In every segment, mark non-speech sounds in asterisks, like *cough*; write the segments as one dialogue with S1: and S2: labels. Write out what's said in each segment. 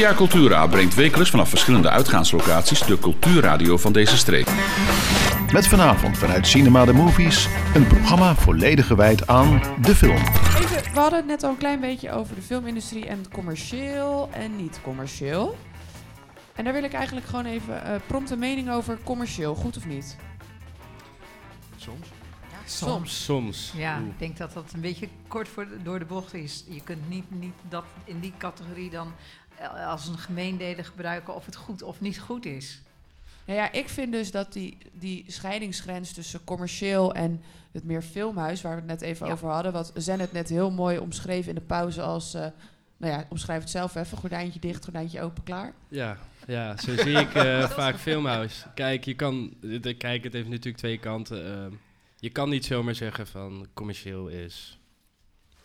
S1: Via Cultura brengt wekelijks vanaf verschillende uitgaanslocaties de cultuurradio van deze streek.
S2: Met vanavond vanuit Cinema de Movies een programma volledig gewijd aan de film.
S3: Even, we hadden het net al een klein beetje over de filmindustrie en commercieel en niet commercieel. En daar wil ik eigenlijk gewoon even uh, prompt een mening over commercieel, goed of niet?
S4: Soms.
S3: Soms.
S5: Soms.
S6: Ja, ik denk dat dat een beetje kort voor de- door de bocht is. Je kunt niet, niet dat in die categorie dan als een gemeendelen gebruiken of het goed of niet goed is.
S3: Nou ja, ik vind dus dat die, die scheidingsgrens tussen commercieel en het meer filmhuis, waar we het net even
S6: Ja.
S3: over hadden, wat Zen het net heel mooi omschreven in de pauze als, eh, nou ja, omschrijf het zelf even, gordijntje dicht, gordijntje open, klaar.
S5: Ja, ja zo zie ik eh, *laughs* vaak filmhuis. Kijk, je kan, de, kijk, het heeft natuurlijk twee kanten. ehm. je kan niet zomaar zeggen van commercieel is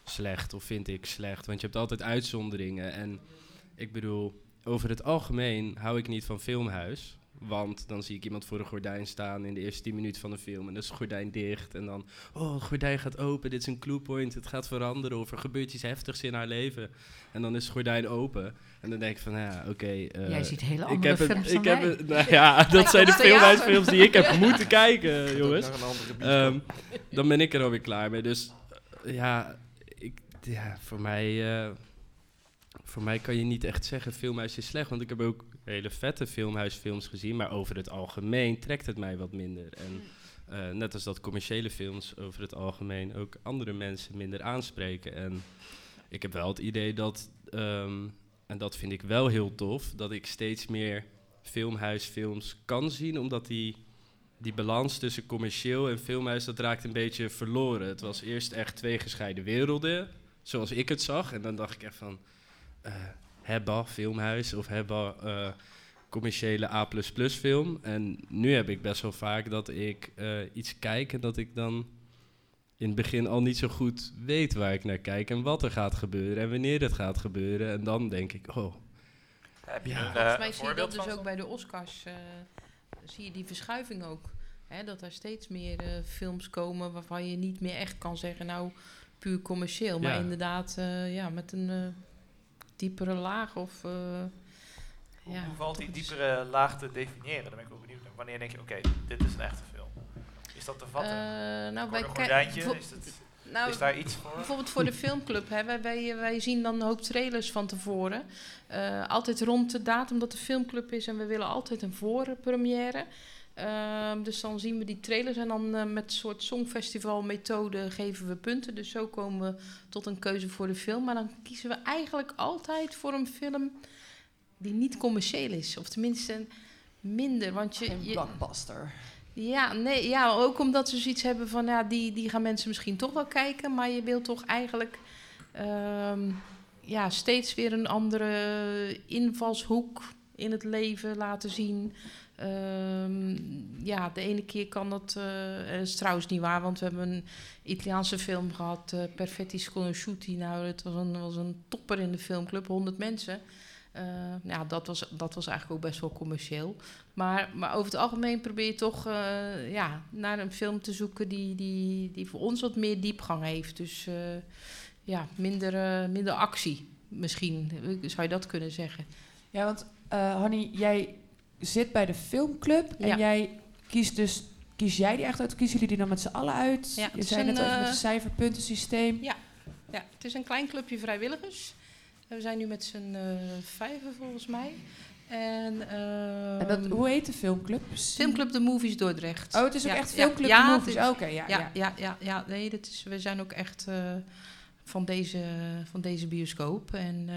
S5: slecht of vind ik slecht, want je hebt altijd uitzonderingen. En ik bedoel, over het algemeen hou ik niet van filmhuis. Want dan zie ik iemand voor een gordijn staan in de eerste 10 minuten van de film. En dan is het gordijn dicht. En dan, oh, het gordijn gaat open. Dit is een clue point. Het gaat veranderen. Of er gebeurt iets heftigs in haar leven. En dan is het gordijn open. En dan denk ik van, ja, oké. eh,
S6: Jij ziet hele
S5: ik heb ik
S6: dan
S5: heb het, nou ja, *laughs* dat zijn de filmhuisfilms die ik heb *laughs* moeten kijken, jongens.
S4: Een.
S5: Ehm, dan ben ik er alweer klaar mee. Dus ja, ik, ja voor, mij, eh, voor mij kan je niet echt zeggen filmhuis is slecht. Want ik heb ook hele vette filmhuisfilms gezien. Maar over het algemeen trekt het mij wat minder. En eh, net als dat commerciële films over het algemeen ook andere mensen minder aanspreken. En ik heb wel het idee dat, ehm, en dat vind ik wel heel tof, dat ik steeds meer filmhuisfilms kan zien. Omdat die die balans tussen commercieel en filmhuis, dat raakt een beetje verloren. Het was eerst echt twee gescheiden werelden, zoals ik het zag. En dan dacht ik echt van, eh hebba filmhuis of hebba eh, commerciële A++ film. En nu heb ik best wel vaak dat ik eh, iets kijk en dat ik dan in het begin al niet zo goed weet waar ik naar kijk en wat er gaat gebeuren en wanneer het gaat gebeuren. En dan denk ik, oh,
S7: Heb je
S5: Ja.
S7: een,
S8: Volgens mij zie je dat dus ook bij de Oscars. eh, zie je die verschuiving ook. Hè, dat er steeds meer films komen waarvan je niet meer echt kan zeggen, nou, puur commercieel. Maar
S5: Ja.
S8: inderdaad, eh, ja, met een eh, diepere laag of... eh,
S7: Hoe,
S8: ja,
S7: hoe valt die diepere laag te definiëren? Daar ben ik wel benieuwd naar. Wanneer denk je, oké, dit is een echte film? Is dat te vatten?
S8: Eh, nou, kijk-
S7: gordijntje? Is, het,
S8: nou,
S7: is daar iets voor?
S8: Bijvoorbeeld voor de *laughs* filmclub. Hè. Wij, wij, wij zien dan een hoop trailers van tevoren. Eh, altijd rond de datum dat de filmclub is. En we willen altijd een voorpremière. Ehm, dus dan zien we die trailers en dan eh, met een soort songfestivalmethode geven we punten. Dus zo komen we tot een keuze voor de film. Maar dan kiezen we eigenlijk altijd voor een film die niet commercieel is. Of tenminste minder. Want je,
S3: Een blockbuster.
S8: ja, nee, ja, ook omdat ze zoiets hebben van, ja, die, die gaan mensen misschien toch wel kijken, maar je wilt toch eigenlijk ehm, ja, steeds weer een andere invalshoek in het leven laten zien. Ehm, ja, de ene keer kan dat, dat is trouwens niet waar, want we hebben een Italiaanse film gehad, eh, Perfetti Sconosciuti. Nou, het was een, was een topper in de filmclub, 100 mensen. Eh, ja, dat was, dat was eigenlijk ook best wel commercieel. Maar, maar over het algemeen probeer je toch ja, naar een film te zoeken die, die, die voor ons wat meer diepgang heeft. Dus ja, minder, minder actie misschien, zou je dat kunnen zeggen.
S3: Ja, want eh Hanny, jij zit bij de filmclub en
S8: Ja.
S3: jij kiest dus... Kies jij die echt uit? Kiezen jullie die dan met z'n allen uit?
S8: Ja, het
S3: je zei net over
S8: eh,
S3: het cijferpuntensysteem.
S8: Ja, het is een klein clubje vrijwilligers. We zijn nu met z'n eh, vijven volgens mij. En,
S3: En dat,
S8: ehm,
S3: hoe heet de filmclub?
S8: Filmclub De Movies Dordrecht.
S3: Oh, het is ook
S8: Ja,
S3: echt
S8: ja,
S3: Filmclub
S8: ja,
S3: de Movies. Oké, ja, ja.
S8: Ja, ja, ja, ja, nee, dat is, we zijn ook echt van, deze, van deze bioscoop. En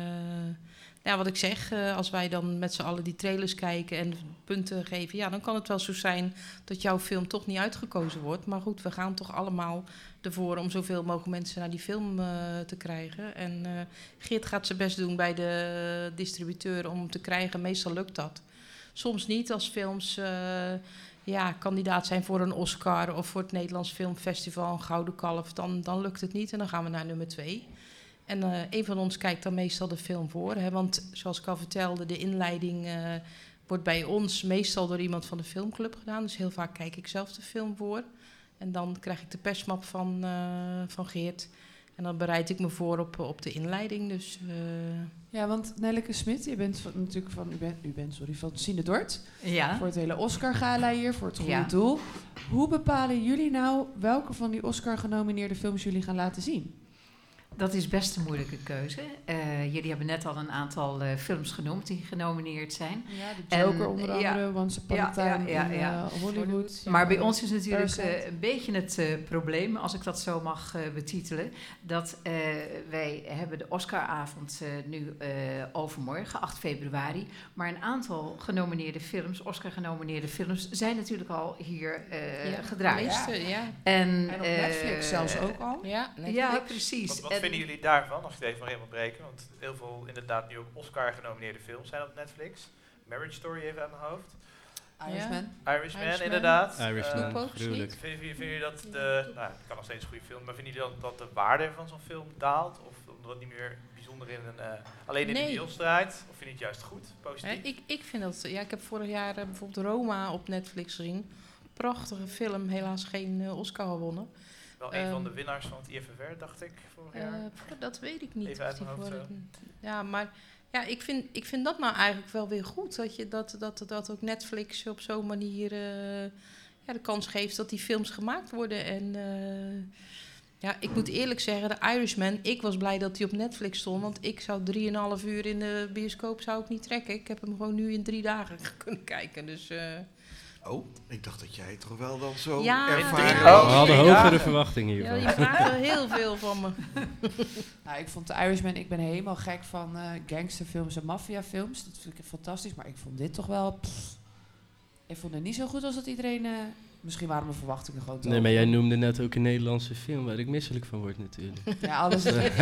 S8: ja, wat ik zeg, eh, als wij dan met z'n allen die trailers kijken en punten geven, ja, dan kan het wel zo zijn dat jouw film toch niet uitgekozen wordt. Maar goed, we gaan toch allemaal ervoor om zoveel mogelijk mensen naar die film eh, te krijgen. En eh, Geert gaat zijn best doen bij de distributeur om te krijgen. Meestal lukt dat. Soms niet als films ja, kandidaat zijn voor een Oscar of voor het Nederlands Filmfestival, een Gouden Kalf, dan, dan lukt het niet en dan gaan we naar nummer twee. En eh, een van ons kijkt dan meestal de film voor. Hè, want zoals ik al vertelde, de inleiding eh, wordt bij ons meestal door iemand van de filmclub gedaan. Dus heel vaak kijk ik zelf de film voor. En dan krijg ik de persmap van, eh, van Geert. En dan bereid ik me voor op, op de inleiding. Dus eh,
S3: Ja, want Nelleke Smit, je bent van, natuurlijk van, u bent, u bent sorry, van Cine Dort.
S6: Ja.
S3: Voor het hele Oscar-gala hier, voor het goede
S6: Ja.
S3: doel. Hoe bepalen jullie nou welke van die Oscar-genomineerde films jullie gaan laten zien?
S6: Dat is best een moeilijke keuze. Eh, jullie hebben net al een aantal eh, films genoemd die genomineerd zijn.
S3: Ja, de Joker
S6: En,
S3: onder
S6: ja.
S3: andere, Once Upon
S6: Ja,
S3: a Time
S6: ja, ja,
S3: in
S6: ja.
S3: eh, Hollywood.
S6: Maar bij
S3: Ja.
S6: ons is natuurlijk eh, een beetje het eh, probleem, als ik dat zo mag eh, betitelen, dat eh, wij hebben de Oscaravond eh, nu eh, overmorgen, 8 februari. Maar een aantal genomineerde films, Oscar-genomineerde films, zijn natuurlijk al hier eh,
S8: ja,
S6: gedraaid.
S8: de meeste, ja.
S6: En,
S3: En op
S6: eh,
S3: Netflix zelfs ook al.
S8: Ja,
S6: Ja,
S8: Netflix.
S6: precies.
S7: Wat, wat
S6: En-
S7: vinden jullie daarvan, als ik het even mag inbreken? Want heel veel inderdaad nu ook Oscar-genomineerde films zijn op Netflix. Marriage Story even uit mijn hoofd.
S3: Irishman.
S7: Irishman,
S8: Irishman.
S7: inderdaad.
S5: Irishman,
S7: Eh,
S5: gruwelijk.
S7: Jullie, vinden jullie dat de, nou, het kan nog steeds een goede film, maar vinden jullie dat, dat de waarde van zo'n film daalt? Of omdat het niet meer bijzonder in een, eh, alleen in
S8: Nee.
S7: de deals draait? Of vind je het juist goed, positief?
S8: Hè, ik, ik vind dat... Ja, ik heb vorig jaar eh, bijvoorbeeld Roma op Netflix gezien. Prachtige film, helaas geen eh, Oscar gewonnen.
S7: Wel een van
S8: ehm,
S7: de winnaars van het IFFR, dacht ik, vorig
S8: Eh,
S7: jaar.
S8: dat weet ik niet.
S7: Even uit
S8: die
S7: mijn hoofd
S8: Ja, maar ja, ik, vind, ik vind dat nou eigenlijk wel weer goed. Dat, je, dat, dat, dat ook Netflix op zo'n manier eh, ja, de kans geeft dat die films gemaakt worden. En eh, ja, ik moet eerlijk zeggen, de Irishman, ik was blij dat hij op Netflix stond. Want ik zou 3,5 uur in de bioscoop zou ik niet trekken. Ik heb hem gewoon nu in drie dagen *laughs* kunnen kijken. Dus
S4: Oh, ik dacht dat jij toch wel dan zo
S8: Ja,
S4: ervaren
S7: ja.
S5: We
S7: Oh,
S5: hadden
S7: ja.
S5: hogere verwachtingen
S8: ja,
S5: hiervan.
S8: je vraagt wel heel veel van me. *laughs*
S3: Nou, ik vond de Irishman, ik ben helemaal gek van eh, gangsterfilms en maffiafilms. Dat vind ik fantastisch, maar ik vond dit toch wel... pff. ik vond het niet zo goed als dat iedereen... eh, misschien waren mijn verwachtingen gewoon te
S5: Nee, maar jij noemde net ook een Nederlandse film waar ik misselijk van word natuurlijk. *laughs*
S3: Ja, alles is... *laughs*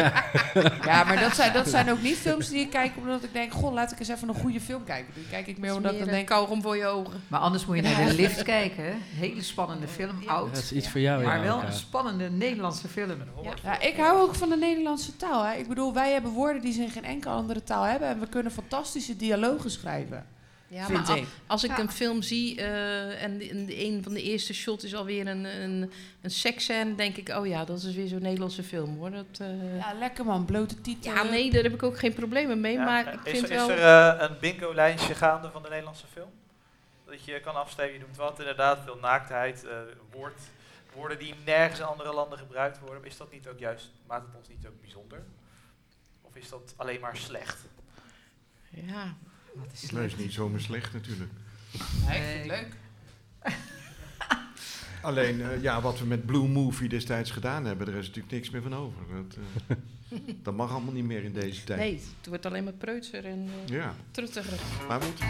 S3: ja, maar dat zijn, dat zijn ook niet films die ik kijk omdat ik denk... Goh, laat ik eens even een goede film kijken. Die kijk ik meer omdat ik dan denk...
S8: kauwgom voor je ogen.
S6: Maar anders moet je naar de lift kijken. hè. Hele spannende film,
S3: Ja.
S6: oud.
S5: Dat is iets voor jou,
S6: Maar wel een spannende Nederlandse film.
S3: Ja, ik hou ook van de Nederlandse taal. Hè. Ik bedoel, wij hebben woorden die ze in geen enkele andere taal hebben. En we kunnen fantastische dialogen schrijven,
S8: Ja, maar al-. Als ik
S6: Ja.
S8: een film zie eh, en, de- en de- een van de eerste shots is alweer een, een, een seksscène, denk ik, oh ja, dat is weer zo'n Nederlandse film hoor. Dat, eh, ja.
S3: Ja, lekker man, blote titel.
S8: nee, daar heb ik ook geen problemen mee,
S7: Ja,
S8: maar ik
S7: is,
S8: vind
S7: er-
S8: wel...
S7: is er eh, een bingo-lijstje gaande van de Nederlandse film? Dat je kan afstemmen, je noemt wat, inderdaad, veel naaktheid, eh, woord, woorden die nergens in andere landen gebruikt worden. Is dat niet ook juist, maakt het ons niet ook bijzonder? Of is dat alleen maar slecht?
S8: Ja,
S6: Wat is
S4: Nee, is niet zomaar slecht natuurlijk.
S3: Nee, ik vind het leuk. *laughs*
S4: Alleen, eh, ja, wat we met Blue Movie destijds gedaan hebben, daar is natuurlijk niks meer van over. Dat, eh, *laughs* dat mag allemaal niet meer in deze tijd.
S8: nee, het wordt alleen maar preutser en eh
S4: Ja,
S8: truttiger.
S4: maar goed.